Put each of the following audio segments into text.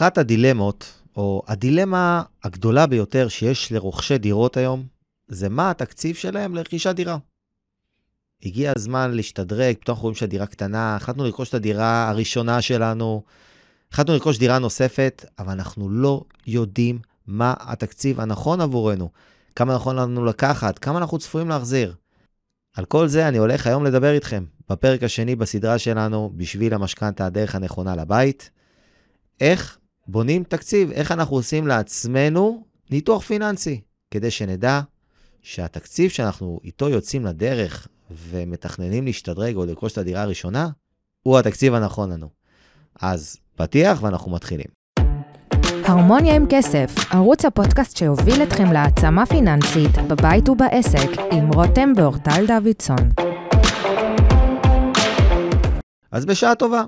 אחת הדילמות, או הדילמה הגדולה ביותר שיש לרוכשי דירות היום, זה מה התקציב שלהם לרכישת דירה. הגיע הזמן להשתדרג, פתאום אנחנו רואים שהדירה קטנה, החלטנו לרכוש את הדירה הראשונה שלנו, החלטנו לרכוש דירה נוספת, אבל אנחנו לא יודעים מה התקציב הנכון עבורנו, כמה נכון לנו לקחת, כמה אנחנו צפויים להחזיר. על כל זה אני הולך היום לדבר איתכם, בפרק השני בסדרה שלנו, בשביל המשכנתה הדרך הנכונה לבית. איך בונים תקציב, איך אנחנו עושים לעצמנו ניתוח פיננסי, כדי שנדע שהתקציב שאנחנו איתו יוצאים לדרך ומתכננים להשתדרג או לרכוש את הדירה הראשונה, הוא התקציב הנכון לנו. אז פתיח ואנחנו מתחילים. הרמוניה עם כסף, ערוץ הפודקאסט שיוביל אתכם להעצמה פיננסית בבית ובעסק עם רותם ואורטל דוידסון. אז בשעה טובה.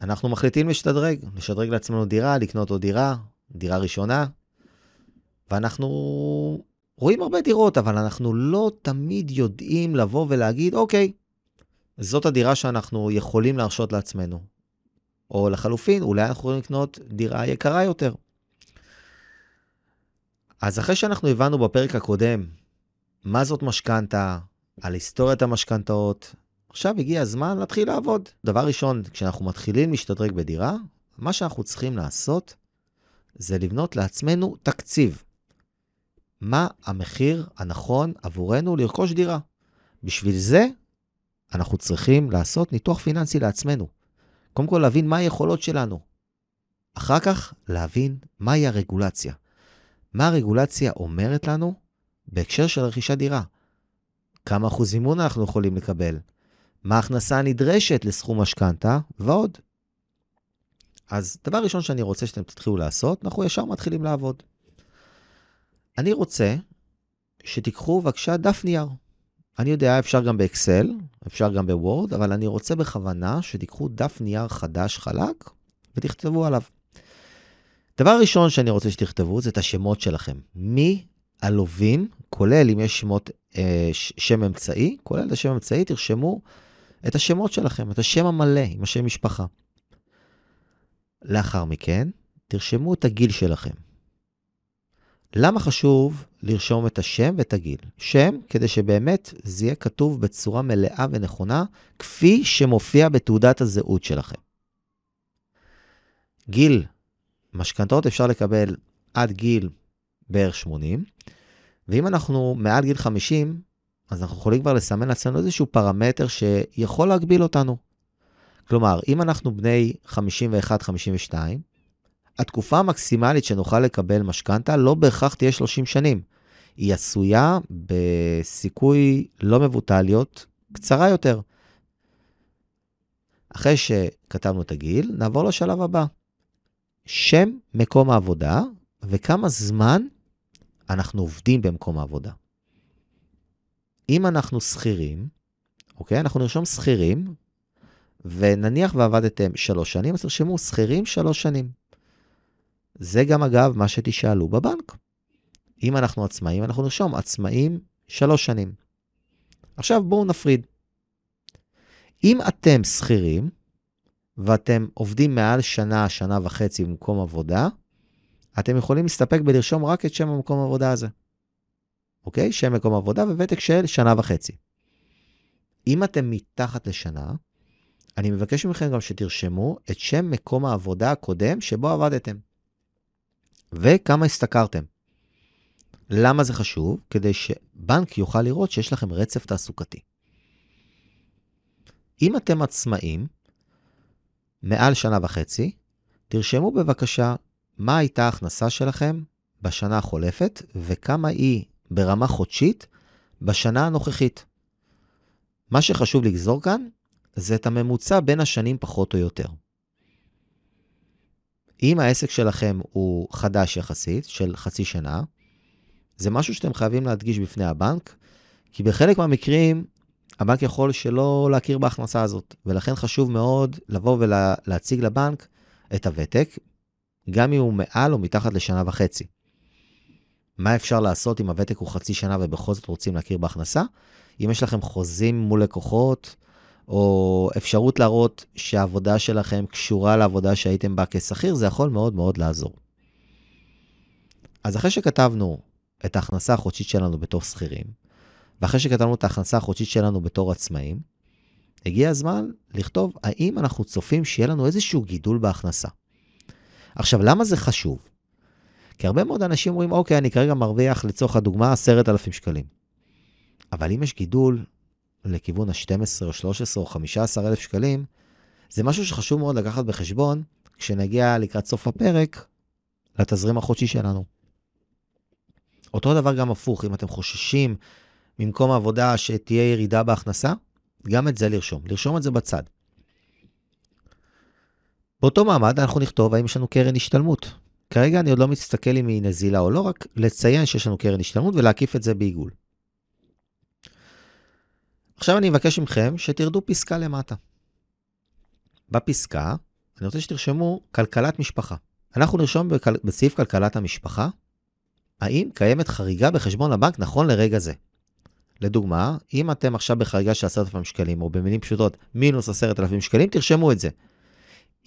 אנחנו מחליטים להשתדרג, לשדרג לעצמנו דירה, לקנות עוד דירה, דירה ראשונה, ואנחנו רואים הרבה דירות, אבל אנחנו לא תמיד יודעים לבוא ולהגיד, אוקיי, זאת הדירה שאנחנו יכולים להרשות לעצמנו. או לחלופין, אולי אנחנו יכולים לקנות דירה יקרה יותר. אז אחרי שאנחנו הבנו בפרק הקודם מה זאת משכנתה, על היסטוריית המשכנתאות, עכשיו הגיע הזמן להתחיל לעבוד. דבר ראשון, כשאנחנו מתחילים להשתדרג בדירה, מה שאנחנו צריכים לעשות זה לבנות לעצמנו תקציב. מה המחיר הנכון עבורנו לרכוש דירה. בשביל זה אנחנו צריכים לעשות ניתוח פיננסי לעצמנו. קודם כל להבין מה היכולות שלנו. אחר כך להבין מהי הרגולציה. מה הרגולציה אומרת לנו בהקשר של רכישת דירה. כמה אחוז מימון אנחנו יכולים לקבל, מה ההכנסה הנדרשת לסכום משכנתה ועוד. אז דבר ראשון שאני רוצה שאתם תתחילו לעשות, אנחנו ישר מתחילים לעבוד. אני רוצה שתיקחו בבקשה דף נייר. אני יודע, אפשר גם באקסל, אפשר גם בוורד, אבל אני רוצה בכוונה שתיקחו דף נייר חדש, חלק, ותכתבו עליו. דבר ראשון שאני רוצה שתכתבו זה את השמות שלכם. מי הלווים, כולל אם יש שמות, אה, שם אמצעי, כולל את השם אמצעי, תרשמו את השמות שלכם, את השם המלא עם השם משפחה. לאחר מכן, תרשמו את הגיל שלכם. למה חשוב לרשום את השם ואת הגיל? שם, כדי שבאמת זה יהיה כתוב בצורה מלאה ונכונה, כפי שמופיע בתעודת הזהות שלכם. גיל, משכנתאות אפשר לקבל עד גיל בערך 80, ואם אנחנו מעל גיל 50, אז אנחנו יכולים כבר לסמן לעצמנו איזשהו פרמטר שיכול להגביל אותנו. כלומר, אם אנחנו בני 51-52, התקופה המקסימלית שנוכל לקבל משכנתה לא בהכרח תהיה 30 שנים. היא עשויה בסיכוי לא מבוטל להיות קצרה יותר. אחרי שכתבנו את הגיל, נעבור לשלב הבא. שם מקום העבודה וכמה זמן אנחנו עובדים במקום העבודה. אם אנחנו שכירים, אוקיי? אנחנו נרשום שכירים, ונניח ועבדתם שלוש שנים, אז תרשמו שכירים שלוש שנים. זה גם, אגב, מה שתשאלו בבנק. אם אנחנו עצמאים, אנחנו נרשום עצמאים שלוש שנים. עכשיו בואו נפריד. אם אתם שכירים, ואתם עובדים מעל שנה, שנה וחצי במקום עבודה, אתם יכולים להסתפק בלרשום רק את שם המקום העבודה הזה. אוקיי? שם מקום עבודה וותק של שנה וחצי. אם אתם מתחת לשנה, אני מבקש מכם גם שתרשמו את שם מקום העבודה הקודם שבו עבדתם. וכמה השתכרתם. למה זה חשוב? כדי שבנק יוכל לראות שיש לכם רצף תעסוקתי. אם אתם עצמאים, מעל שנה וחצי, תרשמו בבקשה מה הייתה ההכנסה שלכם בשנה החולפת וכמה היא ברמה חודשית בשנה הנוכחית. מה שחשוב לגזור כאן זה את הממוצע בין השנים פחות או יותר. אם העסק שלכם הוא חדש יחסית, של חצי שנה, זה משהו שאתם חייבים להדגיש בפני הבנק, כי בחלק מהמקרים הבנק יכול שלא להכיר בהכנסה הזאת, ולכן חשוב מאוד לבוא ולהציג לבנק את הוותק, גם אם הוא מעל או מתחת לשנה וחצי. מה אפשר לעשות אם הוותק הוא חצי שנה ובכל זאת רוצים להכיר בהכנסה? אם יש לכם חוזים מול לקוחות, או אפשרות להראות שהעבודה שלכם קשורה לעבודה שהייתם בה כשכיר, זה יכול מאוד מאוד לעזור. אז אחרי שכתבנו את ההכנסה החודשית שלנו בתור שכירים, ואחרי שכתבנו את ההכנסה החודשית שלנו בתור עצמאים, הגיע הזמן לכתוב האם אנחנו צופים שיהיה לנו איזשהו גידול בהכנסה. עכשיו, למה זה חשוב? כי הרבה מאוד אנשים אומרים, אוקיי, אני כרגע מרוויח לצורך הדוגמה 10,000 שקלים. אבל אם יש גידול לכיוון ה-12 או 13 או 15 אלף שקלים, זה משהו שחשוב מאוד לקחת בחשבון כשנגיע לקראת סוף הפרק לתזרים החודשי שלנו. אותו דבר גם הפוך, אם אתם חוששים ממקום העבודה שתהיה ירידה בהכנסה, גם את זה לרשום, לרשום את זה בצד. באותו מעמד אנחנו נכתוב האם יש לנו קרן השתלמות. כרגע אני עוד לא מסתכל אם היא נזילה או לא, רק לציין שיש לנו קרן השתלמות ולהקיף את זה בעיגול. עכשיו אני מבקש מכם שתרדו פסקה למטה. בפסקה, אני רוצה שתרשמו כלכלת משפחה. אנחנו נרשום בכל... בסעיף כלכלת המשפחה, האם קיימת חריגה בחשבון הבנק נכון לרגע זה. לדוגמה, אם אתם עכשיו בחריגה של 10,000 שקלים, או במילים פשוטות, מינוס 10,000 שקלים, תרשמו את זה.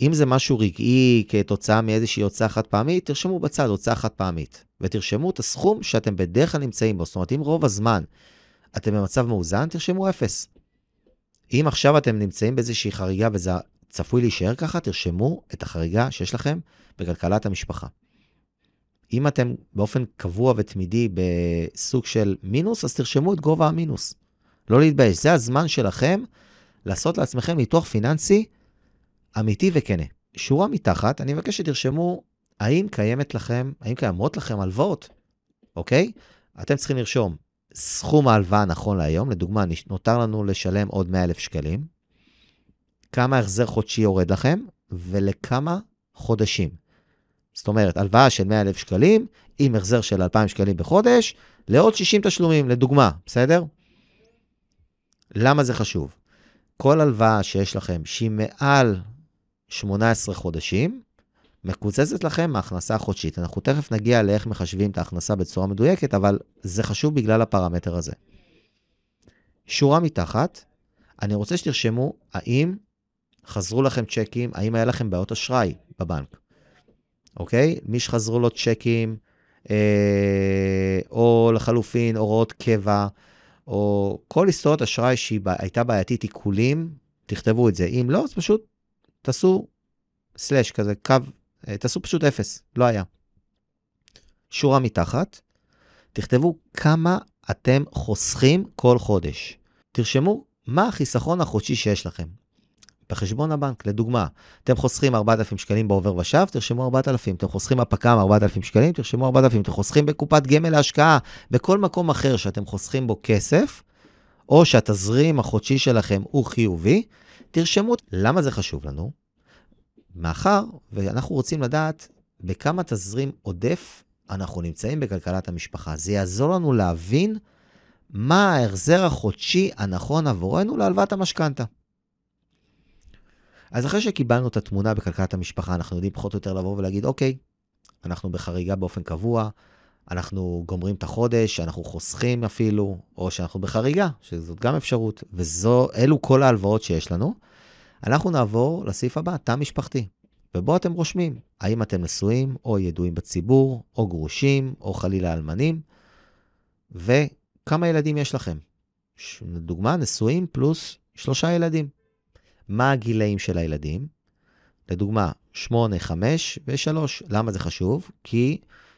אם זה משהו רגעי כתוצאה מאיזושהי הוצאה חד פעמית, תרשמו בצד הוצאה חד פעמית, ותרשמו את הסכום שאתם בדרך כלל נמצאים בו. זאת אומרת, אם רוב הזמן אתם במצב מאוזן, תרשמו 0. אם עכשיו אתם נמצאים באיזושהי חריגה וזה צפוי להישאר ככה, תרשמו את החריגה שיש לכם בכלכלת המשפחה. אם אתם באופן קבוע ותמידי בסוג של מינוס, אז תרשמו את גובה המינוס. לא להתבייש, זה הזמן שלכם לעשות לעצמכם ניתוח פיננסי אמיתי וכנה. שורה מתחת, אני מבקש שתרשמו האם קיימת לכם, האם קיימות לכם הלוואות, אוקיי? אתם צריכים לרשום סכום ההלוואה נכון להיום, לדוגמה, נותר לנו לשלם עוד 100,000 שקלים, כמה החזר חודשי יורד לכם, ולכמה חודשים. זאת אומרת, הלוואה של 100,000 שקלים, עם החזר של 2,000 שקלים בחודש, לעוד 60 תשלומים, לדוגמה, בסדר? למה זה חשוב? כל הלוואה שיש לכם שהיא מעל 18 חודשים, מקוזזת לכם מההכנסה החודשית. אנחנו תכף נגיע לאיך מחשבים את ההכנסה בצורה מדויקת, אבל זה חשוב בגלל הפרמטר הזה. שורה מתחת, אני רוצה שתרשמו האם חזרו לכם צ'קים, האם היה לכם בעיות אשראי בבנק, אוקיי? מי שחזרו לו צ'קים, אה, או לחלופין הוראות קבע, או כל היסטוריות אשראי שהייתה בעייתית, עיקולים, תכתבו את זה. אם לא, אז פשוט תעשו סלאש כזה, קו אה, תעשו פשוט אפס, לא היה. שורה מתחת, תכתבו כמה אתם חוסכים כל חודש. תרשמו מה החיסכון החודשי שיש לכם. בחשבון הבנק, לדוגמה, אתם חוסכים 4,000 שקלים בעובר ושב, תרשמו 4,000. אתם חוסכים הפק"ם 4,000 שקלים, תרשמו 4,000. אתם חוסכים בקופת גמל להשקעה, בכל מקום אחר שאתם חוסכים בו כסף, או שהתזרים החודשי שלכם הוא חיובי, תרשמו. למה זה חשוב לנו? מאחר ואנחנו רוצים לדעת בכמה תזרים עודף אנחנו נמצאים בכלכלת המשפחה. זה יעזור לנו להבין מה ההחזר החודשי הנכון עבורנו להלוואת המשכנתה. אז אחרי שקיבלנו את התמונה בכלכלת המשפחה, אנחנו יודעים פחות או יותר לבוא ולהגיד, אוקיי, אנחנו בחריגה באופן קבוע, אנחנו גומרים את החודש, אנחנו חוסכים אפילו, או שאנחנו בחריגה, שזאת גם אפשרות, ואלו כל ההלוואות שיש לנו. אנחנו נעבור לסעיף הבא, תא משפחתי. ובו אתם רושמים האם אתם נשואים או ידועים בציבור, או גרושים, או חלילה אלמנים, וכמה ילדים יש לכם. לדוגמה, נשואים פלוס שלושה ילדים. מה הגילאים של הילדים? לדוגמה, 8, 5 ו-3. למה זה חשוב? כי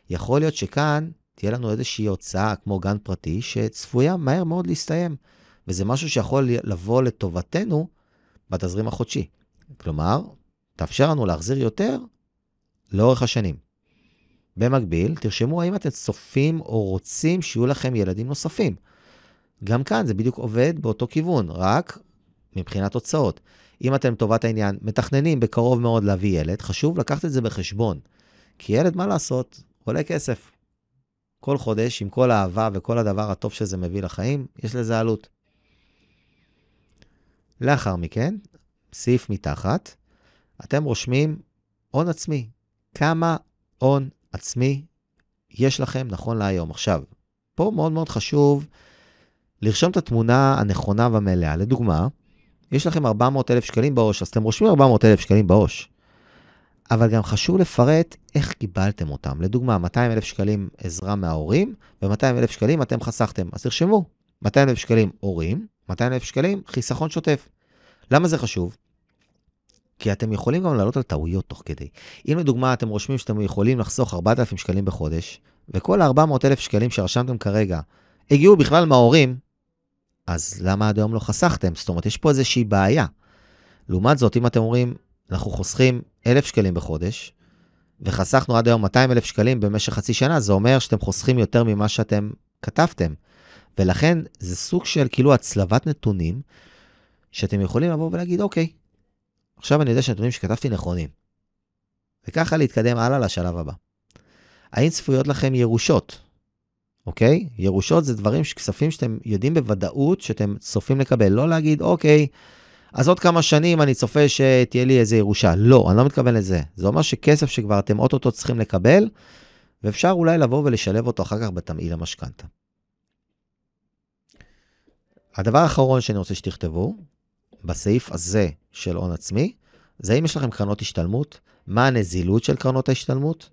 יכול להיות שכאן תהיה לנו איזושהי הוצאה כמו גן פרטי שצפויה מהר מאוד להסתיים, וזה משהו שיכול לבוא לטובתנו בתזרים החודשי. כלומר, תאפשר לנו להחזיר יותר לאורך השנים. במקביל, תרשמו האם אתם צופים או רוצים שיהיו לכם ילדים נוספים. גם כאן זה בדיוק עובד באותו כיוון, רק מבחינת הוצאות. אם אתם, לטובת העניין, מתכננים בקרוב מאוד להביא ילד, חשוב לקחת את זה בחשבון. כי ילד, מה לעשות, עולה כסף. כל חודש, עם כל האהבה וכל הדבר הטוב שזה מביא לחיים, יש לזה עלות. לאחר מכן, סעיף מתחת, אתם רושמים הון עצמי. כמה הון עצמי יש לכם נכון להיום. עכשיו, פה מאוד מאוד חשוב לרשום את התמונה הנכונה והמלאה. לדוגמה, יש לכם 400 אלף שקלים בעו"ש, אז אתם רושמים 400 אלף שקלים בעו"ש. אבל גם חשוב לפרט איך קיבלתם אותם. לדוגמה, 200 אלף שקלים עזרה מההורים, ו-200 אלף שקלים אתם חסכתם. אז תרשמו, 200 אלף שקלים הורים, 200 אלף שקלים חיסכון שוטף. למה זה חשוב? כי אתם יכולים גם לעלות על טעויות תוך כדי. אם לדוגמה אתם רושמים שאתם יכולים לחסוך 4,000 שקלים בחודש, וכל ה-400,000 שקלים שרשמתם כרגע הגיעו בכלל מההורים, אז למה עד היום לא חסכתם? זאת אומרת, יש פה איזושהי בעיה. לעומת זאת, אם אתם אומרים, אנחנו חוסכים 1,000 שקלים בחודש, וחסכנו עד היום 200,000 שקלים במשך חצי שנה, זה אומר שאתם חוסכים יותר ממה שאתם כתבתם. ולכן זה סוג של כאילו הצלבת נתונים, שאתם יכולים לבוא ולהגיד, אוקיי, עכשיו אני יודע שהנתונים שכתבתי נכונים. וככה להתקדם הלאה לשלב הבא. האם צפויות לכם ירושות? אוקיי? ירושות זה דברים, כספים שאתם יודעים בוודאות שאתם צופים לקבל. לא להגיד, אוקיי, אז עוד כמה שנים אני צופה שתהיה לי איזה ירושה. לא, אני לא מתכוון לזה. זה אומר שכסף שכבר אתם אוטוטו צריכים לקבל, ואפשר אולי לבוא ולשלב אותו אחר כך בתמהיל המשכנתה. הדבר האחרון שאני רוצה שתכתבו, בסעיף הזה של הון עצמי, זה אם יש לכם קרנות השתלמות, מה הנזילות של קרנות ההשתלמות,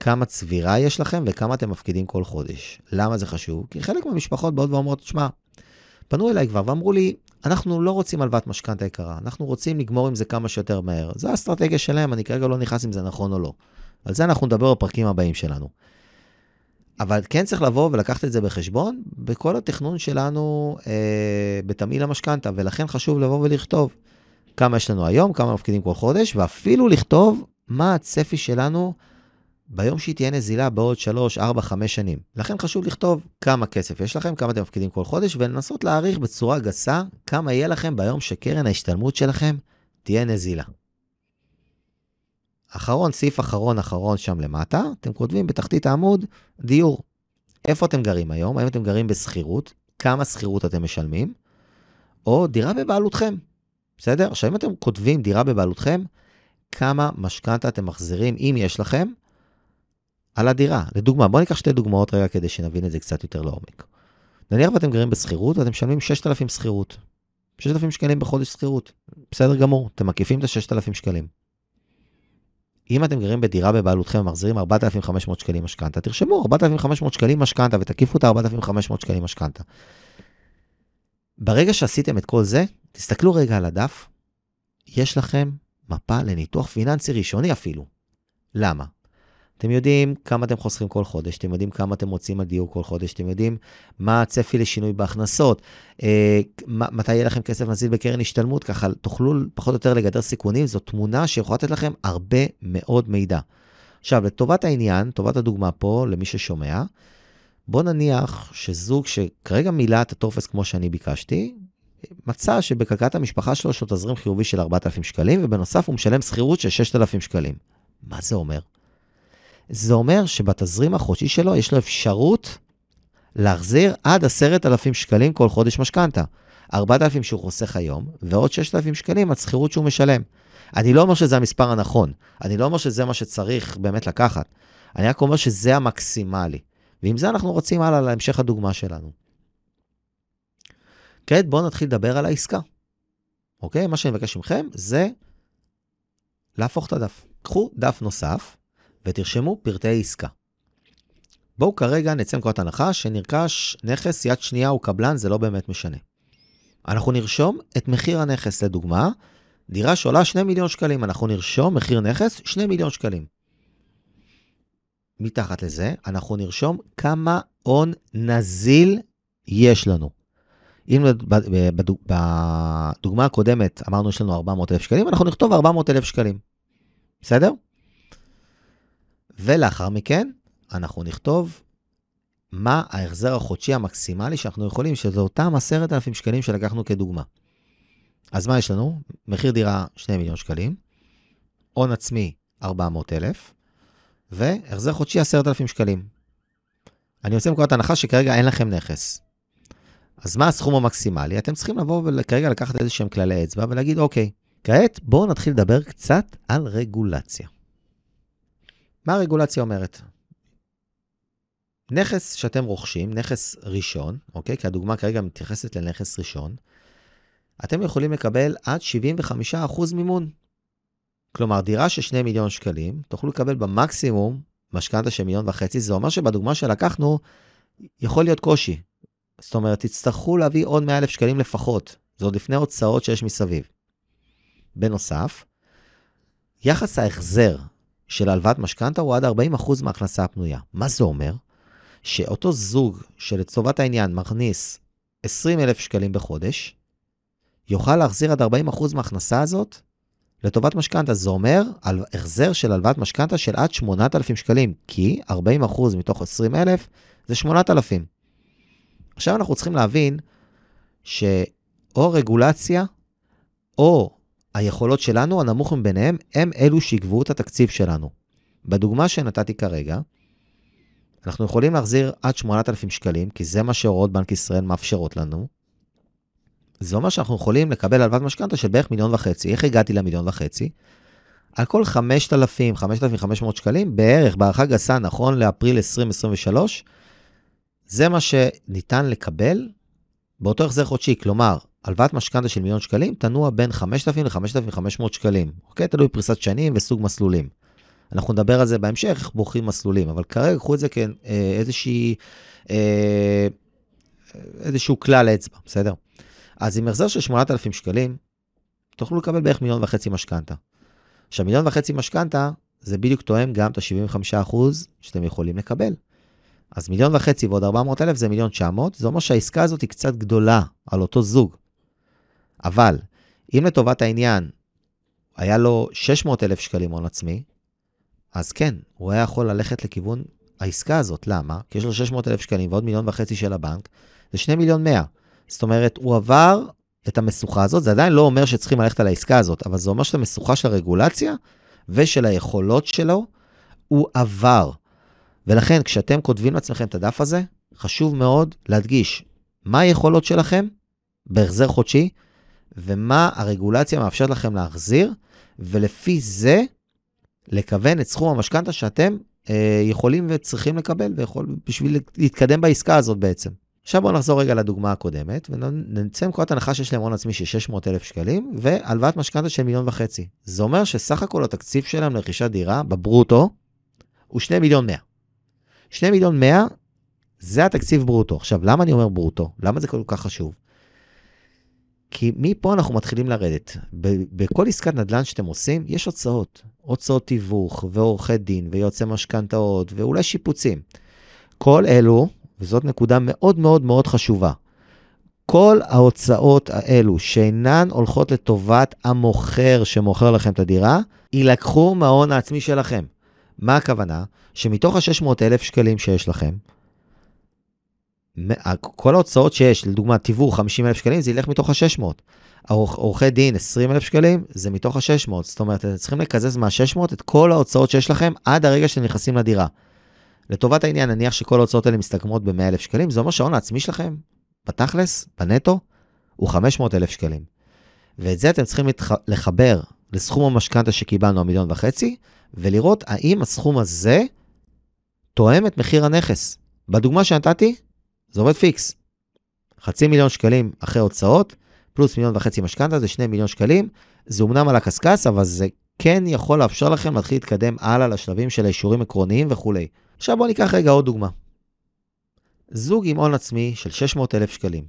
כמה צבירה יש לכם וכמה אתם מפקידים כל חודש. למה זה חשוב? כי חלק מהמשפחות באות ואומרות, שמע, פנו אליי כבר ואמרו לי, אנחנו לא רוצים הלוואת משכנתה יקרה, אנחנו רוצים לגמור עם זה כמה שיותר מהר. זו האסטרטגיה שלהם, אני כרגע לא נכנס אם זה נכון או לא. על זה אנחנו נדבר בפרקים הבאים שלנו. אבל כן צריך לבוא ולקחת את זה בחשבון בכל התכנון שלנו אה, בתמהיל המשכנתה, ולכן חשוב לבוא ולכתוב כמה יש לנו היום, כמה מפקידים כל חודש, ואפילו לכתוב מה הצפי שלנו ביום שהיא תהיה נזילה בעוד 3, 4, 5 שנים. לכן חשוב לכתוב כמה כסף יש לכם, כמה אתם מפקידים כל חודש, ולנסות להעריך בצורה גסה כמה יהיה לכם ביום שקרן ההשתלמות שלכם תהיה נזילה. אחרון, סעיף אחרון אחרון שם למטה, אתם כותבים בתחתית העמוד, דיור. איפה אתם גרים היום? האם אתם גרים בשכירות? כמה שכירות אתם משלמים? או דירה בבעלותכם. בסדר? עכשיו, אם אתם כותבים דירה בבעלותכם, כמה משכנתה אתם מחזירים, אם יש לכם, על הדירה. לדוגמה, בואו ניקח שתי דוגמאות רגע כדי שנבין את זה קצת יותר לעומק. נניח ואתם גרים בשכירות ואתם משלמים 6,000 שכירות. 6,000 שקלים בחודש שכירות. בסדר גמור, אתם מקיפים את ה-6,000 שקלים. אם אתם גרים בדירה בבעלותכם ומחזירים 4,500 שקלים משכנתה, תרשמו 4,500 שקלים משכנתה ותקיפו את ה-4,500 שקלים משכנתה. ברגע שעשיתם את כל זה, תסתכלו רגע על הדף, יש לכם מפה לניתוח פיננסי ראשוני אפילו. למה? אתם יודעים כמה אתם חוסכים כל חודש, אתם יודעים כמה אתם מוצאים על דיור כל חודש, אתם יודעים מה הצפי לשינוי בהכנסות, אה, מתי יהיה לכם כסף נזיל בקרן השתלמות, ככה תוכלו פחות או יותר לגדר סיכונים, זו תמונה שיכולה לתת לכם הרבה מאוד מידע. עכשיו, לטובת העניין, טובת הדוגמה פה, למי ששומע, בוא נניח שזוג שכרגע מילא את הטופס כמו שאני ביקשתי, מצא שבכלכלת המשפחה שלו יש לו תזרים חיובי של 4,000 שקלים, ובנוסף הוא משלם שכירות של 6,000 שקלים. מה זה אומר? זה אומר שבתזרים החודשי שלו יש לו אפשרות להחזיר עד 10,000 שקלים כל חודש משכנתה. 4,000 שהוא חוסך היום, ועוד 6,000 שקלים על שכירות שהוא משלם. אני לא אומר שזה המספר הנכון, אני לא אומר שזה מה שצריך באמת לקחת, אני רק אומר שזה המקסימלי. ועם זה אנחנו רוצים הלאה להמשך הדוגמה שלנו. כעת בואו נתחיל לדבר על העסקה. אוקיי? מה שאני מבקש מכם זה להפוך את הדף. קחו דף נוסף ותרשמו פרטי עסקה. בואו כרגע נצא מנקודת הנחה שנרכש נכס יד שנייה או קבלן, זה לא באמת משנה. אנחנו נרשום את מחיר הנכס, לדוגמה, דירה שעולה 2 מיליון שקלים, אנחנו נרשום מחיר נכס 2 מיליון שקלים. מתחת לזה, אנחנו נרשום כמה הון נזיל יש לנו. אם בדוגמה הקודמת אמרנו יש לנו 400,000 שקלים, אנחנו נכתוב 400,000 שקלים. בסדר? ולאחר מכן, אנחנו נכתוב מה ההחזר החודשי המקסימלי שאנחנו יכולים, שזה אותם 10,000 שקלים שלקחנו כדוגמה. אז מה יש לנו? מחיר דירה 2 מיליון שקלים, הון עצמי 400,000, והחזר חודשי 10,000 שקלים. אני יוצא מנקודת הנחה שכרגע אין לכם נכס. אז מה הסכום המקסימלי? אתם צריכים לבוא וכרגע לקחת איזה שהם כללי אצבע ולהגיד, אוקיי, כעת בואו נתחיל לדבר קצת על רגולציה. מה הרגולציה אומרת? נכס שאתם רוכשים, נכס ראשון, אוקיי? כי הדוגמה כרגע מתייחסת לנכס ראשון, אתם יכולים לקבל עד 75% מימון. כלומר, דירה של 2 מיליון שקלים, תוכלו לקבל במקסימום משכנתה של מיליון וחצי, זה אומר שבדוגמה שלקחנו, יכול להיות קושי. זאת אומרת, תצטרכו להביא עוד 100 אלף שקלים לפחות. זה עוד לפני הוצאות שיש מסביב. בנוסף, יחס ההחזר של הלוואת משכנתה הוא עד 40% מההכנסה הפנויה. מה זה אומר? שאותו זוג שלטובת העניין מכניס 20 אלף שקלים בחודש, יוכל להחזיר עד 40% מההכנסה הזאת לטובת משכנתה. זה אומר על החזר של הלוואת משכנתה של עד 8,000 שקלים, כי 40% מתוך 20,000 זה 8,000. עכשיו אנחנו צריכים להבין שאו רגולציה, או היכולות שלנו, הנמוך מביניהם, הם אלו שיגבו את התקציב שלנו. בדוגמה שנתתי כרגע, אנחנו יכולים להחזיר עד 8,000 שקלים, כי זה מה שהוראות בנק ישראל מאפשרות לנו. זה אומר שאנחנו יכולים לקבל הלוואת משכנתה של בערך מיליון וחצי. איך הגעתי למיליון וחצי? על כל 5,000, 5,500 שקלים, בערך, בהערכה גסה, נכון לאפריל 2023, זה מה שניתן לקבל באותו החזר חודשי. כלומר, הלוואת משכנתה של מיליון שקלים תנוע בין 5,000 ל-5,500 שקלים. אוקיי? תלוי פריסת שנים וסוג מסלולים. אנחנו נדבר על זה בהמשך, איך בוחרים מסלולים, אבל כרגע קחו את זה כאיזושהי, אה, איזשהו כלל אצבע, בסדר? אז עם החזר של 8,000 שקלים, תוכלו לקבל בערך מיליון וחצי משכנתה. עכשיו, מיליון וחצי משכנתה, זה בדיוק תואם גם את ה-75% שאתם יכולים לקבל. אז מיליון וחצי ועוד 400 אלף זה מיליון 900, זה אומר שהעסקה הזאת היא קצת גדולה על אותו זוג. אבל אם לטובת העניין היה לו 600 אלף שקלים הון עצמי, אז כן, הוא היה יכול ללכת לכיוון העסקה הזאת. למה? כי יש לו 600 אלף שקלים ועוד מיליון וחצי של הבנק, זה 2 מיליון 100. זאת אומרת, הוא עבר את המשוכה הזאת, זה עדיין לא אומר שצריכים ללכת על העסקה הזאת, אבל זה אומר שאת המשוכה של הרגולציה ושל היכולות שלו, הוא עבר. ולכן, כשאתם כותבים לעצמכם את הדף הזה, חשוב מאוד להדגיש מה היכולות שלכם בהחזר חודשי, ומה הרגולציה מאפשרת לכם להחזיר, ולפי זה לכוון את סכום המשכנתה שאתם אה, יכולים וצריכים לקבל ויכול, בשביל להתקדם בעסקה הזאת בעצם. עכשיו בואו נחזור רגע לדוגמה הקודמת, ונצא מנקודת הנחה שיש להם הון עצמי של 600,000 שקלים, והלוואת משכנתה של מיליון וחצי. זה אומר שסך הכל התקציב שלהם לרכישת דירה, בברוטו, הוא 2 מיליון 100. 2 מיליון 100 זה התקציב ברוטו. עכשיו, למה אני אומר ברוטו? למה זה כל כך חשוב? כי מפה אנחנו מתחילים לרדת. בכל עסקת נדל"ן שאתם עושים, יש הוצאות. הוצאות תיווך, ועורכי דין, ויועצי משכנתאות, ואולי שיפוצים. כל אלו, וזאת נקודה מאוד מאוד מאוד חשובה, כל ההוצאות האלו שאינן הולכות לטובת המוכר שמוכר לכם את הדירה, יילקחו מההון העצמי שלכם. מה הכוונה? שמתוך ה-600,000 שקלים שיש לכם, כל ההוצאות שיש, לדוגמה, תיווך 50,000 שקלים, זה ילך מתוך ה-600. עורכי דין 20,000 שקלים, זה מתוך ה-600. זאת אומרת, אתם צריכים לקזז מה-600 את כל ההוצאות שיש לכם עד הרגע שאתם נכנסים לדירה. לטובת העניין, נניח שכל ההוצאות האלה מסתכמות ב-100,000 שקלים, זה אומר שההון העצמי שלכם, בתכלס, בנטו, הוא 500,000 שקלים. ואת זה אתם צריכים לחבר לסכום המשכנתה שקיבלנו, המיליון וחצי, ולראות האם הסכום הזה תואם את מחיר הנכס. בדוגמה שנתתי, זה עובד פיקס. חצי מיליון שקלים אחרי הוצאות, פלוס מיליון וחצי משכנתה, זה שני מיליון שקלים. זה אומנם על הקשקש, אבל זה כן יכול לאפשר לכם להתחיל להתקדם הלאה לשלבים של האישורים עקרוניים וכולי. עכשיו בואו ניקח רגע עוד דוגמה. זוג עם הון עצמי של 600,000 שקלים,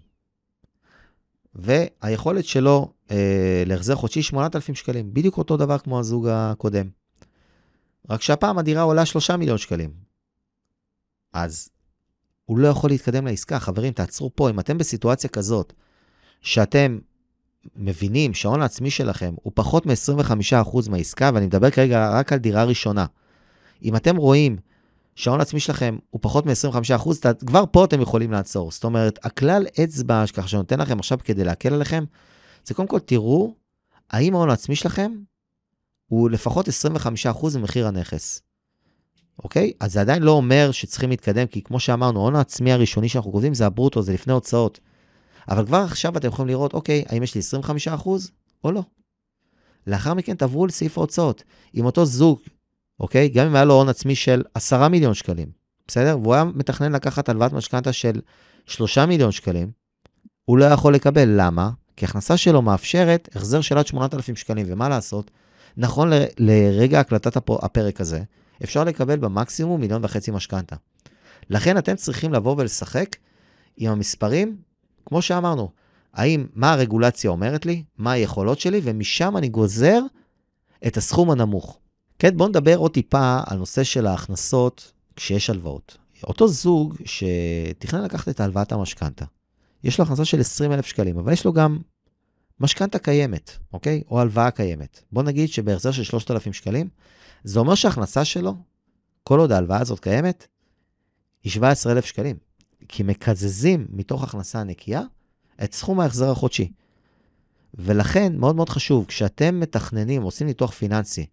והיכולת שלו אה, להחזר חודשי 8,000 שקלים, בדיוק אותו דבר כמו הזוג הקודם. רק שהפעם הדירה עולה 3 מיליון שקלים. אז הוא לא יכול להתקדם לעסקה. חברים, תעצרו פה. אם אתם בסיטואציה כזאת, שאתם מבינים שההון העצמי שלכם הוא פחות מ-25% מהעסקה, ואני מדבר כרגע רק על דירה ראשונה, אם אתם רואים שההון העצמי שלכם הוא פחות מ-25%, כבר פה אתם יכולים לעצור. זאת אומרת, הכלל אצבע, ככה שנותן לכם עכשיו כדי להקל עליכם, זה קודם כל תראו האם ההון העצמי שלכם הוא לפחות 25% ממחיר הנכס. אוקיי? אז זה עדיין לא אומר שצריכים להתקדם, כי כמו שאמרנו, ההון העצמי הראשוני שאנחנו כותבים זה הברוטו, זה לפני הוצאות. אבל כבר עכשיו אתם יכולים לראות, אוקיי, האם יש לי 25% או לא. לאחר מכן תעברו לסעיף ההוצאות. עם אותו זוג, אוקיי? גם אם היה לו הון עצמי של 10 מיליון שקלים, בסדר? והוא היה מתכנן לקחת הלוואת משכנתה של 3 מיליון שקלים, הוא לא יכול לקבל. למה? כי הכנסה שלו מאפשרת החזר של עד 8,000 שקלים, ומה לעשות? נכון ל- לרגע הקלטת הפ- הפרק הזה, אפשר לקבל במקסימום מיליון וחצי משכנתה. לכן אתם צריכים לבוא ולשחק עם המספרים, כמו שאמרנו, האם, מה הרגולציה אומרת לי, מה היכולות שלי, ומשם אני גוזר את הסכום הנמוך. כן, בואו נדבר עוד טיפה על נושא של ההכנסות כשיש הלוואות. אותו זוג שתכנן לקחת את הלוואת המשכנתה, יש לו הכנסה של 20,000 שקלים, אבל יש לו גם משכנתה קיימת, אוקיי? או הלוואה קיימת. בואו נגיד שבהחזר של 3,000 שקלים, זה אומר שההכנסה שלו, כל עוד ההלוואה הזאת קיימת, היא 17,000 שקלים. כי מקזזים מתוך הכנסה הנקייה את סכום ההחזר החודשי. ולכן, מאוד מאוד חשוב, כשאתם מתכננים, עושים ניתוח פיננסי,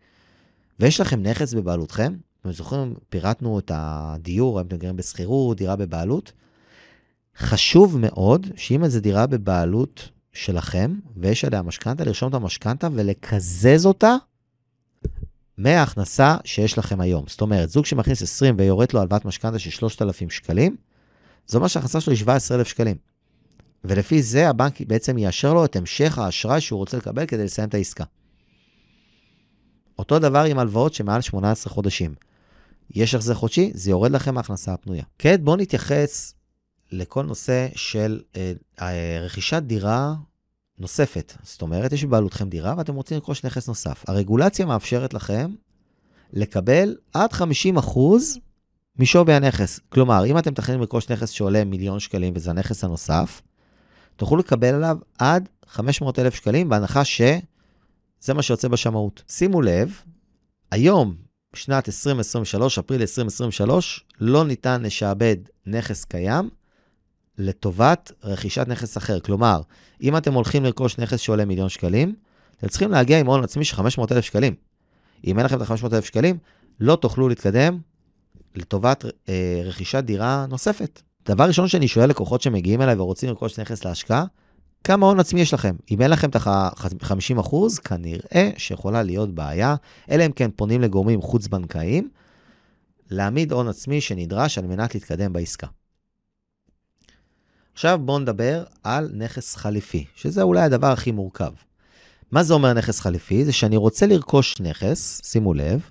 ויש לכם נכס בבעלותכם, אתם זוכרים, פירטנו את הדיור, האם אתם גרים בשכירות, דירה בבעלות, חשוב מאוד שאם איזו דירה בבעלות שלכם, ויש עליה משכנתה, לרשום את המשכנתה ולקזז אותה מההכנסה שיש לכם היום. זאת אומרת, זוג שמכניס 20 ויורד לו הלוואת משכנתה של 3,000 שקלים, זה אומר שההכנסה שלו היא 17,000 שקלים. ולפי זה הבנק בעצם יאשר לו את המשך האשראי שהוא רוצה לקבל כדי לסיים את העסקה. אותו דבר עם הלוואות שמעל 18 חודשים. יש החזר חודשי, זה יורד לכם מההכנסה הפנויה. כעת בואו נתייחס לכל נושא של אה, אה, רכישת דירה נוספת. זאת אומרת, יש בבעלותכם דירה ואתם רוצים לרכוש נכס נוסף. הרגולציה מאפשרת לכם לקבל עד 50% משווי הנכס. כלומר, אם אתם מתכננים לרכוש נכס שעולה מיליון שקלים וזה הנכס הנוסף, תוכלו לקבל עליו עד 500,000 שקלים, בהנחה שזה מה שיוצא בשמאות. שימו לב, היום, שנת 2023, אפריל 2023, לא ניתן לשעבד נכס קיים לטובת רכישת נכס אחר. כלומר, אם אתם הולכים לרכוש נכס שעולה מיליון שקלים, אתם צריכים להגיע עם הון עצמי של 500,000 שקלים. אם אין לכם את ה-500,000 שקלים, לא תוכלו להתקדם לטובת אה, רכישת דירה נוספת. דבר ראשון שאני שואל לקוחות שמגיעים אליי ורוצים לרכוש נכס להשקעה, כמה הון עצמי יש לכם? אם אין לכם את ה-50%, כנראה שיכולה להיות בעיה, אלא אם כן פונים לגורמים חוץ-בנקאיים, להעמיד הון עצמי שנדרש על מנת להתקדם בעסקה. עכשיו בואו נדבר על נכס חליפי, שזה אולי הדבר הכי מורכב. מה זה אומר נכס חליפי? זה שאני רוצה לרכוש נכס, שימו לב,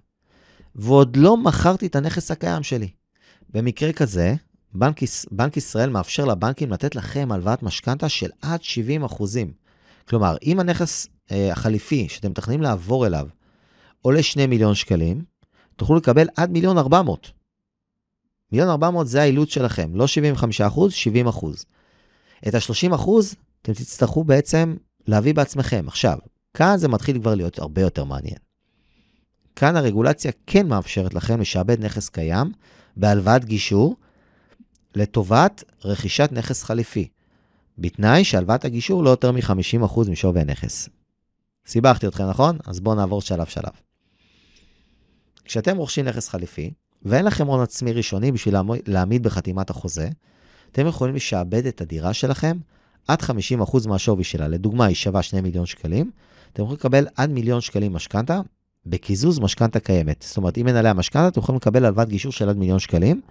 ועוד לא מכרתי את הנכס הקיים שלי. במקרה כזה, בנק, בנק ישראל מאפשר לבנקים לתת לכם הלוואת משכנתה של עד 70 אחוזים. כלומר, אם הנכס אה, החליפי שאתם מתכננים לעבור אליו עולה 2 מיליון שקלים, תוכלו לקבל עד מיליון 400. מיליון 400 זה האילוץ שלכם, לא 75 אחוז, 70 אחוז. את ה-30 אחוז אתם תצטרכו בעצם להביא בעצמכם. עכשיו, כאן זה מתחיל כבר להיות הרבה יותר מעניין. כאן הרגולציה כן מאפשרת לכם לשעבד נכס קיים בהלוואת גישור לטובת רכישת נכס חליפי, בתנאי שהלוואת הגישור לא יותר מ-50% משווי הנכס. סיבכתי אתכם, נכון? אז בואו נעבור שלב-שלב. כשאתם רוכשים נכס חליפי, ואין לכם הון עצמי ראשוני בשביל להעמיד בחתימת החוזה, אתם יכולים לשעבד את הדירה שלכם עד 50% מהשווי שלה. לדוגמה, היא שווה 2 מיליון שקלים, אתם יכולים לקבל עד מיליון שקלים משכנתה בקיזוז משכנתה קיימת. זאת אומרת, אם אין עליה משכנתה, אתם יכולים לקבל הלוואת גישור של עד מיליון שקלים,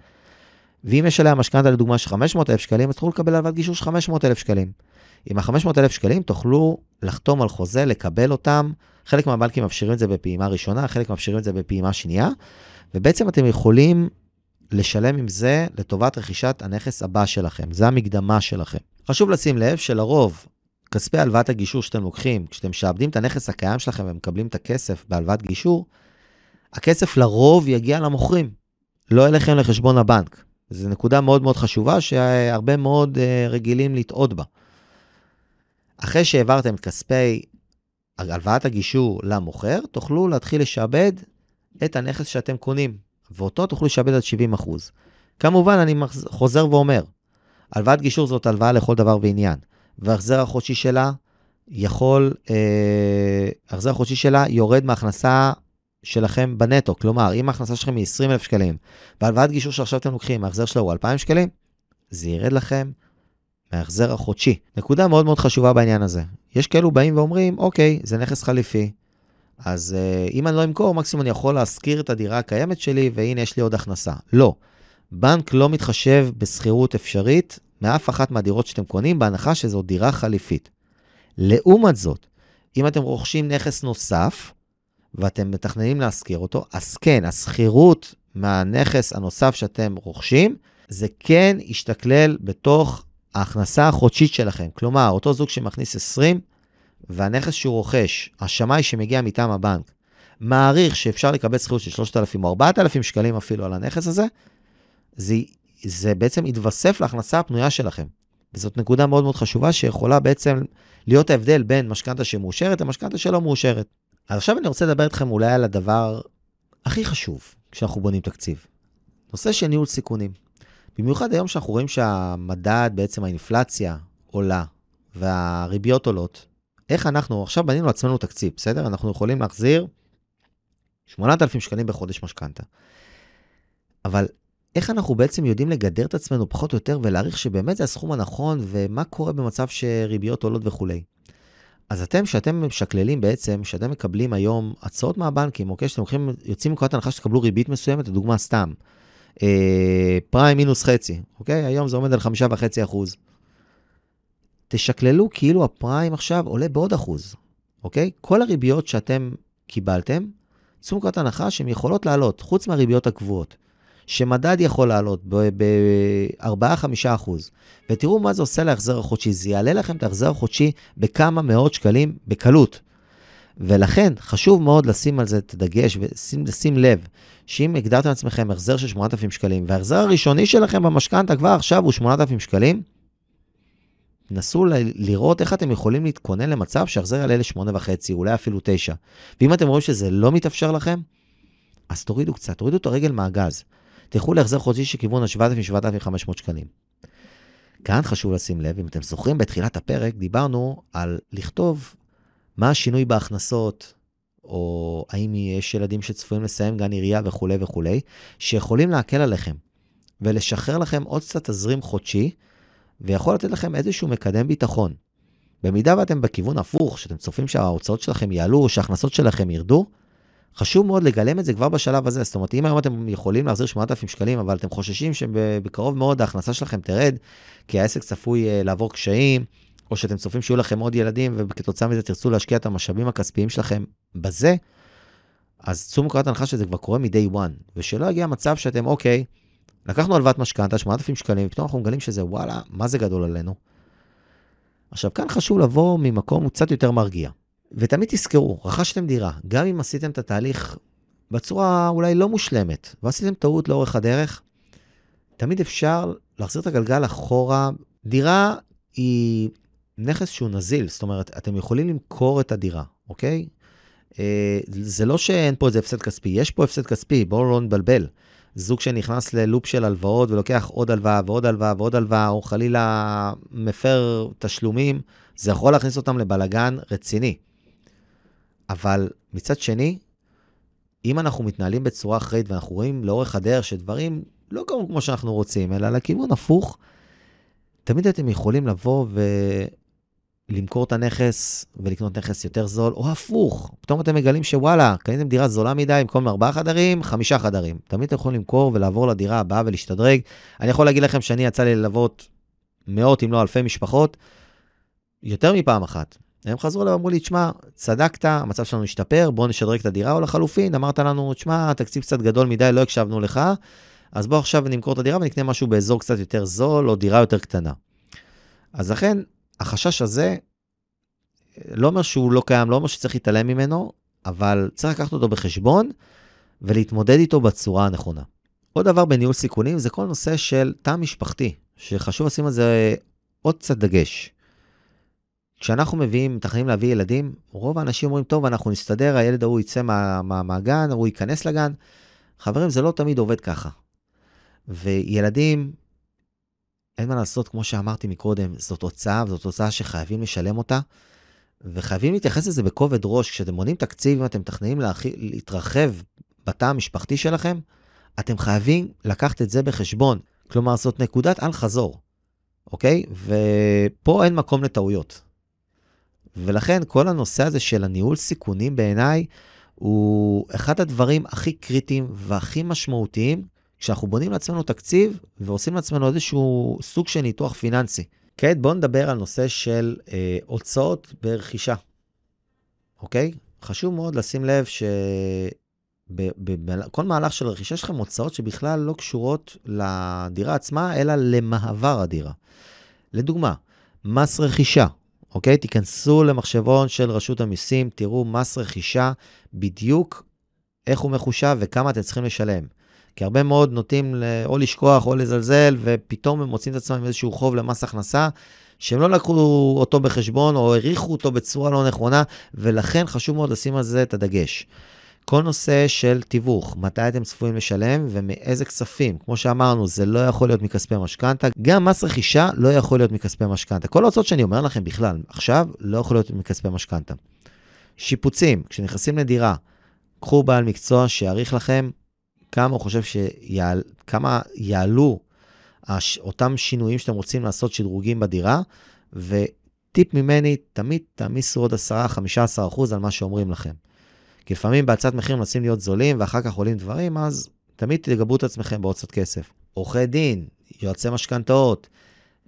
ואם יש עליה משכנתה לדוגמה של 500,000 שקלים, אז תוכלו לקבל הלוואת גישור של 500,000 שקלים. עם ה-500,000 שקלים תוכלו לחתום על חוזה, לקבל אותם. חלק מהבנקים מאפשרים את זה בפעימה ראשונה, חלק מאפשרים את זה בפעימה שנייה, ובעצם אתם יכולים לשלם עם זה לטובת רכישת הנכס הבא שלכם. זה המקדמה שלכם. חשוב לשים לב שלרוב, כספי הלוואת הגישור שאתם לוקחים, כשאתם משעבדים את הנכס הקיים שלכם ומקבלים את הכסף בהלוואת גישור, הכסף לרוב יגיע למוכרים, לא אליכם לחשבון הבנק. זו נקודה מאוד מאוד חשובה שהרבה מאוד uh, רגילים לטעות בה. אחרי שהעברתם את כספי הלוואת הגישור למוכר, תוכלו להתחיל לשעבד את הנכס שאתם קונים, ואותו תוכלו לשעבד עד 70%. כמובן, אני חוזר ואומר, הלוואת גישור זאת הלוואה לכל דבר ועניין, וההחזר החודשי שלה יכול, אה, ההחזר החודשי שלה יורד מהכנסה שלכם בנטו. כלומר, אם ההכנסה שלכם היא 20,000 שקלים, והלוואת גישור שעכשיו אתם לוקחים, ההחזר שלה הוא 2,000 שקלים, זה ירד לכם מההחזר החודשי. נקודה מאוד מאוד חשובה בעניין הזה. יש כאלו באים ואומרים, אוקיי, זה נכס חליפי, אז uh, אם אני לא אמכור, מקסימום אני יכול להשכיר את הדירה הקיימת שלי, והנה יש לי עוד הכנסה. לא. בנק לא מתחשב בשכירות אפשרית מאף אחת מהדירות שאתם קונים, בהנחה שזו דירה חליפית. לעומת זאת, אם אתם רוכשים נכס נוסף, ואתם מתכננים להשכיר אותו, אז כן, השכירות מהנכס הנוסף שאתם רוכשים, זה כן ישתכלל בתוך ההכנסה החודשית שלכם. כלומר, אותו זוג שמכניס 20, והנכס שהוא רוכש, השמאי שמגיע מטעם הבנק, מעריך שאפשר לקבל שכירות של 3,000 או 4,000 שקלים אפילו על הנכס הזה, זה, זה בעצם יתווסף להכנסה הפנויה שלכם. וזאת נקודה מאוד מאוד חשובה שיכולה בעצם להיות ההבדל בין משכנתה שמאושרת למשכנתה שלא מאושרת. אז עכשיו אני רוצה לדבר איתכם אולי על הדבר הכי חשוב כשאנחנו בונים תקציב. נושא של ניהול סיכונים. במיוחד היום שאנחנו רואים שהמדד, בעצם האינפלציה, עולה והריביות עולות, איך אנחנו, עכשיו בנינו לעצמנו תקציב, בסדר? אנחנו יכולים להחזיר 8,000 שקלים בחודש משכנתה. אבל איך אנחנו בעצם יודעים לגדר את עצמנו פחות או יותר ולהעריך שבאמת זה הסכום הנכון ומה קורה במצב שריביות עולות וכולי. אז אתם, שאתם משקללים בעצם, שאתם מקבלים היום הצעות מהבנקים, אוקיי? שאתם הולכים, יוצאים מנקודת הנחה שתקבלו ריבית מסוימת, לדוגמה סתם, אה, פריים מינוס חצי, אוקיי? היום זה עומד על חמישה וחצי אחוז. תשקללו כאילו הפריים עכשיו עולה בעוד אחוז, אוקיי? כל הריביות שאתם קיבלתם, צאו מנקודת הנחה שהן יכולות לעלות, חוץ מהריביות הקבועות. שמדד יכול לעלות ב-4-5 אחוז, ותראו מה זה עושה להחזר החודשי. זה יעלה לכם את ההחזר החודשי בכמה מאות שקלים בקלות. ולכן חשוב מאוד לשים על זה את הדגש ולשים לב שאם הגדרתם לעצמכם החזר של 8,000 שקלים, וההחזר הראשוני שלכם במשכנתה כבר עכשיו הוא 8,000 שקלים, נסו לראות איך אתם יכולים להתכונן למצב שההחזר יעלה ל-8.5, אולי אפילו 9. ואם אתם רואים שזה לא מתאפשר לכם, אז תורידו קצת, תורידו את הרגל מהגז. תלכו להחזר חודשי שכיוון ה-7,000-7,500 שקלים. כאן חשוב לשים לב, אם אתם זוכרים, בתחילת הפרק דיברנו על לכתוב מה השינוי בהכנסות, או האם יש ילדים שצפויים לסיים גן עירייה וכולי וכולי, שיכולים להקל עליכם ולשחרר לכם עוד קצת תזרים חודשי, ויכול לתת לכם איזשהו מקדם ביטחון. במידה ואתם בכיוון הפוך, שאתם צופים שההוצאות שלכם יעלו שההכנסות שלכם ירדו, חשוב מאוד לגלם את זה כבר בשלב הזה. זאת אומרת, אם היום אתם יכולים להחזיר 8,000 שקלים, אבל אתם חוששים שבקרוב מאוד ההכנסה שלכם תרד, כי העסק צפוי אה, לעבור קשיים, או שאתם צופים שיהיו לכם עוד ילדים, וכתוצאה מזה תרצו להשקיע את המשאבים הכספיים שלכם בזה, אז צאו מנקודת הנחה שזה כבר קורה מ-day one, ושלא יגיע מצב שאתם, אוקיי, לקחנו הלוואת משכנתה, 8,000 שקלים, ופתאום אנחנו מגלים שזה, וואלה, מה זה גדול עלינו? עכשיו, כאן חשוב לבוא ממקום קצת יותר מרגיע. ותמיד תזכרו, רכשתם דירה, גם אם עשיתם את התהליך בצורה אולי לא מושלמת, ועשיתם טעות לאורך הדרך, תמיד אפשר להחזיר את הגלגל אחורה. דירה היא נכס שהוא נזיל, זאת אומרת, אתם יכולים למכור את הדירה, אוקיי? אה, זה לא שאין פה איזה הפסד כספי, יש פה הפסד כספי, בואו לא נבלבל. זוג שנכנס ללופ של הלוואות ולוקח עוד הלוואה ועוד הלוואה ועוד הלוואה, או חלילה מפר תשלומים, זה יכול להכניס אותם לבלגן רציני. אבל מצד שני, אם אנחנו מתנהלים בצורה אחראית ואנחנו רואים לאורך הדרך שדברים לא קרו כמו שאנחנו רוצים, אלא לכיוון הפוך, תמיד אתם יכולים לבוא ולמכור את הנכס ולקנות נכס יותר זול, או הפוך, פתאום אתם מגלים שוואלה, קניתם דירה זולה מדי, במקום ארבעה חדרים, חמישה חדרים. תמיד אתם יכולים למכור ולעבור לדירה הבאה ולהשתדרג. אני יכול להגיד לכם שאני יצא לי ללוות מאות אם לא אלפי משפחות, יותר מפעם אחת. הם חזרו אליו ואמרו לי, תשמע, צדקת, המצב שלנו השתפר, בוא נשדרג את הדירה, או לחלופין, אמרת לנו, תשמע, התקציב קצת גדול מדי, לא הקשבנו לך, אז בוא עכשיו נמכור את הדירה ונקנה משהו באזור קצת יותר זול, או דירה יותר קטנה. אז לכן, החשש הזה, לא אומר שהוא לא קיים, לא אומר שצריך להתעלם ממנו, אבל צריך לקחת אותו בחשבון ולהתמודד איתו בצורה הנכונה. עוד דבר בניהול סיכונים זה כל נושא של תא משפחתי, שחשוב לשים על זה עוד קצת דגש. כשאנחנו מביאים, מתכננים להביא ילדים, רוב האנשים אומרים, טוב, אנחנו נסתדר, הילד ההוא יצא מה, מה, מהגן, הוא ייכנס לגן. חברים, זה לא תמיד עובד ככה. וילדים, אין מה לעשות, כמו שאמרתי מקודם, זאת הוצאה, זאת הוצאה שחייבים לשלם אותה, וחייבים להתייחס לזה בכובד ראש. כשאתם מונים תקציב, אם אתם מתכננים להתרחב בתא המשפחתי שלכם, אתם חייבים לקחת את זה בחשבון. כלומר, זאת נקודת אל-חזור, אוקיי? ופה אין מקום לטעויות. ולכן כל הנושא הזה של הניהול סיכונים בעיניי הוא אחד הדברים הכי קריטיים והכי משמעותיים כשאנחנו בונים לעצמנו תקציב ועושים לעצמנו איזשהו סוג של ניתוח פיננסי. כעת בואו נדבר על נושא של אה, הוצאות ברכישה, אוקיי? חשוב מאוד לשים לב שבכל מהלך של רכישה שלכם הוצאות שבכלל לא קשורות לדירה עצמה, אלא למעבר הדירה. לדוגמה, מס רכישה, אוקיי? תיכנסו למחשבון של רשות המיסים, תראו מס רכישה בדיוק איך הוא מחושב וכמה אתם צריכים לשלם. כי הרבה מאוד נוטים או לשכוח או לזלזל, ופתאום הם מוצאים את עצמם עם איזשהו חוב למס הכנסה, שהם לא לקחו אותו בחשבון או העריכו אותו בצורה לא נכונה, ולכן חשוב מאוד לשים על זה את הדגש. כל נושא של תיווך, מתי אתם צפויים לשלם ומאיזה כספים. כמו שאמרנו, זה לא יכול להיות מכספי משכנתה. גם מס רכישה לא יכול להיות מכספי משכנתה. כל ההוצאות שאני אומר לכם בכלל, עכשיו, לא יכול להיות מכספי משכנתה. שיפוצים, כשנכנסים לדירה, קחו בעל מקצוע שיעריך לכם כמה הוא חושב שיעל, כמה יעלו הש, אותם שינויים שאתם רוצים לעשות, שדרוגים בדירה, וטיפ ממני, תמיד תעמיסו עוד 10-15% על מה שאומרים לכם. כי לפעמים בהצעת מחיר מנסים להיות זולים, ואחר כך עולים דברים, אז תמיד תגברו את עצמכם קצת כסף. עורכי דין, יועצי משכנתאות,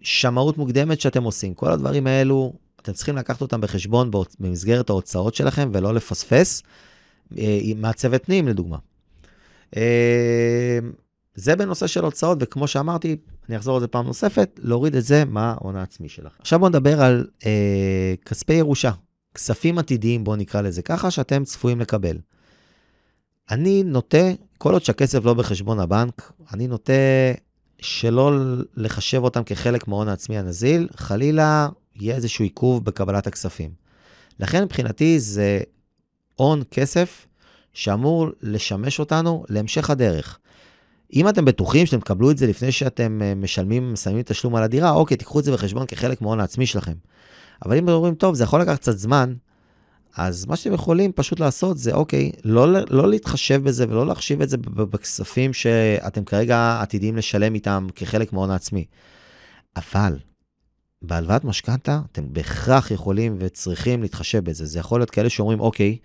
שמאות מוקדמת שאתם עושים, כל הדברים האלו, אתם צריכים לקחת אותם בחשבון במסגרת ההוצאות שלכם ולא לפספס. אה, מעצבת פנים, לדוגמה. אה, זה בנושא של הוצאות, וכמו שאמרתי, אני אחזור על זה פעם נוספת, להוריד את זה מההון העצמי שלך. עכשיו בואו נדבר על אה, כספי ירושה, כספים עתידיים, בואו נקרא לזה ככה, שאתם צפויים לקבל. אני נוטה, כל עוד שהכסף לא בחשבון הבנק, אני נוטה שלא לחשב אותם כחלק מההון העצמי הנזיל, חלילה יהיה איזשהו עיכוב בקבלת הכספים. לכן מבחינתי זה הון כסף שאמור לשמש אותנו להמשך הדרך. אם אתם בטוחים שאתם תקבלו את זה לפני שאתם אה, משלמים, מסיימים תשלום על הדירה, אוקיי, תיקחו את זה בחשבון כחלק מההון העצמי שלכם. אבל אם אתם אומרים, טוב, זה יכול לקחת קצת זמן, אז מה שאתם יכולים פשוט לעשות זה, אוקיי, לא, לא להתחשב בזה ולא להחשיב את זה בכספים שאתם כרגע עתידים לשלם איתם כחלק מההון העצמי. אבל בהלוואת משכנתה, אתם בהכרח יכולים וצריכים להתחשב בזה. זה יכול להיות כאלה שאומרים, אוקיי,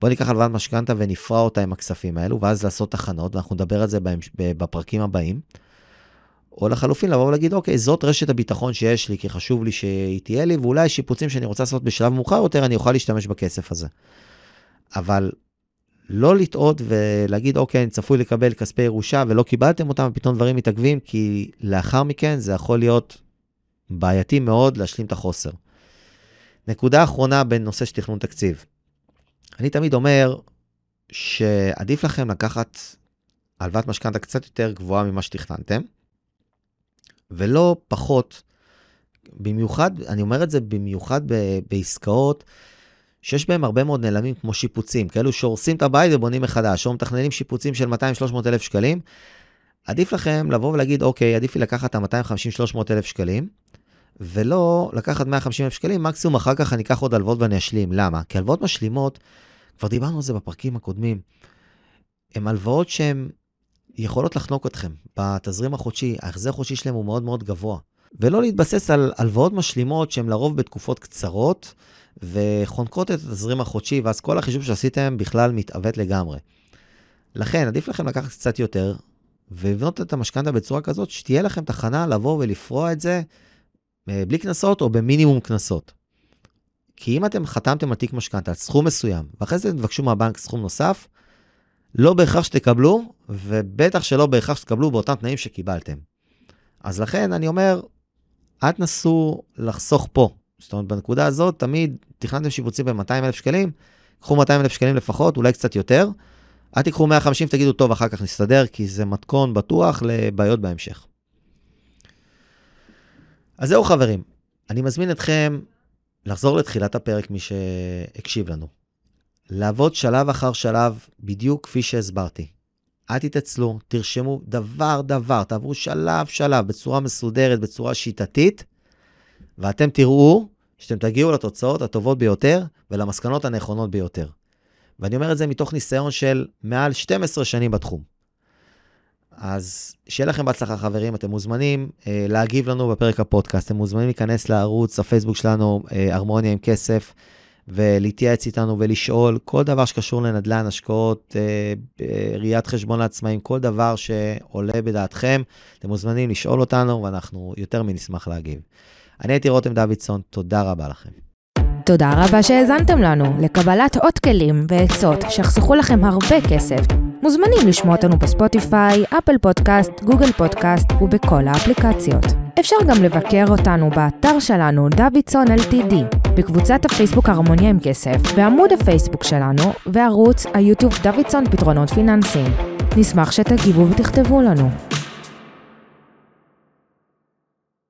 בוא ניקח הלוואת משכנתה ונפרע אותה עם הכספים האלו, ואז לעשות תחנות, ואנחנו נדבר על זה בפרקים הבאים. או לחלופין, לבוא ולהגיד, אוקיי, זאת רשת הביטחון שיש לי, כי חשוב לי שהיא תהיה לי, ואולי שיפוצים שאני רוצה לעשות בשלב מאוחר יותר, אני אוכל להשתמש בכסף הזה. אבל לא לטעות ולהגיד, אוקיי, אני צפוי לקבל כספי ירושה ולא קיבלתם אותם, ופתאום דברים מתעכבים, כי לאחר מכן זה יכול להיות בעייתי מאוד להשלים את החוסר. נקודה אחרונה בנושא של תכנון תקציב. אני תמיד אומר שעדיף לכם לקחת הלוואת משכנתה קצת יותר גבוהה ממה שתכננתם, ולא פחות, במיוחד, אני אומר את זה במיוחד ב- בעסקאות שיש בהם הרבה מאוד נעלמים כמו שיפוצים, כאלו שהורסים את הבית ובונים מחדש, או מתכננים שיפוצים של 200-300 אלף שקלים. עדיף לכם לבוא ולהגיד, אוקיי, עדיף לי לקחת את ה-250-300 אלף שקלים, ולא לקחת 150 אלף שקלים, מקסימום אחר כך אני אקח עוד הלוואות ואני אשלים. למה? כי הלוואות משלימות, כבר דיברנו על זה בפרקים הקודמים, הן הלוואות שהן יכולות לחנוק אתכם בתזרים החודשי, ההחזר החודשי שלהם הוא מאוד מאוד גבוה. ולא להתבסס על הלוואות משלימות שהן לרוב בתקופות קצרות, וחונקות את התזרים החודשי, ואז כל החישוב שעשיתם בכלל מתעוות לגמרי. לכן, עדיף לכם לקחת קצת יותר, ולבנות את המשכנתה בצורה כזאת, שתהיה לכם תחנה לבוא ולפרוע את זה אה, בלי קנסות או במינימום קנסות. כי אם אתם חתמתם על תיק משכנתה על סכום מסוים, ואחרי זה תבקשו מהבנק סכום נוסף, לא בהכרח שתקבלו, ובטח שלא בהכרח שתקבלו באותם תנאים שקיבלתם. אז לכן אני אומר, אל תנסו לחסוך פה. זאת אומרת, בנקודה הזאת, תמיד תכננתם שיפוצים ב-200,000 שקלים, קחו 200,000 שקלים לפחות, אולי קצת יותר. אל תיקחו 150 ותגידו, טוב, אחר כך נסתדר, כי זה מתכון בטוח לבעיות בהמשך. אז זהו חברים, אני מזמין אתכם לחזור לתחילת הפרק, מי שהקשיב לנו. לעבוד שלב אחר שלב, בדיוק כפי שהסברתי. אל תתעצלו, תרשמו דבר-דבר, תעברו שלב-שלב בצורה מסודרת, בצורה שיטתית, ואתם תראו שאתם תגיעו לתוצאות הטובות ביותר ולמסקנות הנכונות ביותר. ואני אומר את זה מתוך ניסיון של מעל 12 שנים בתחום. אז שיהיה לכם בהצלחה חברים, אתם מוזמנים אה, להגיב לנו בפרק הפודקאסט, אתם מוזמנים להיכנס לערוץ הפייסבוק שלנו, אה, הרמוניה עם כסף, ולהתייעץ איתנו ולשאול כל דבר שקשור לנדל"ן, השקעות, אה, אה, ראיית חשבון לעצמאים, כל דבר שעולה בדעתכם, אתם מוזמנים לשאול אותנו ואנחנו יותר מנשמח להגיב. אני הייתי רותם דוידסון, תודה רבה לכם. תודה רבה שהאזנתם לנו. לקבלת עוד כלים ועצות שיחסכו לכם הרבה כסף, מוזמנים לשמוע אותנו בספוטיפיי, אפל פודקאסט, גוגל פודקאסט ובכל האפליקציות. אפשר גם לבקר אותנו באתר שלנו דוידסון LTD, בקבוצת הפייסבוק הרמוניה עם כסף, בעמוד הפייסבוק שלנו, וערוץ היוטיוב דוידסון פתרונות פיננסיים. נשמח שתגיבו ותכתבו לנו.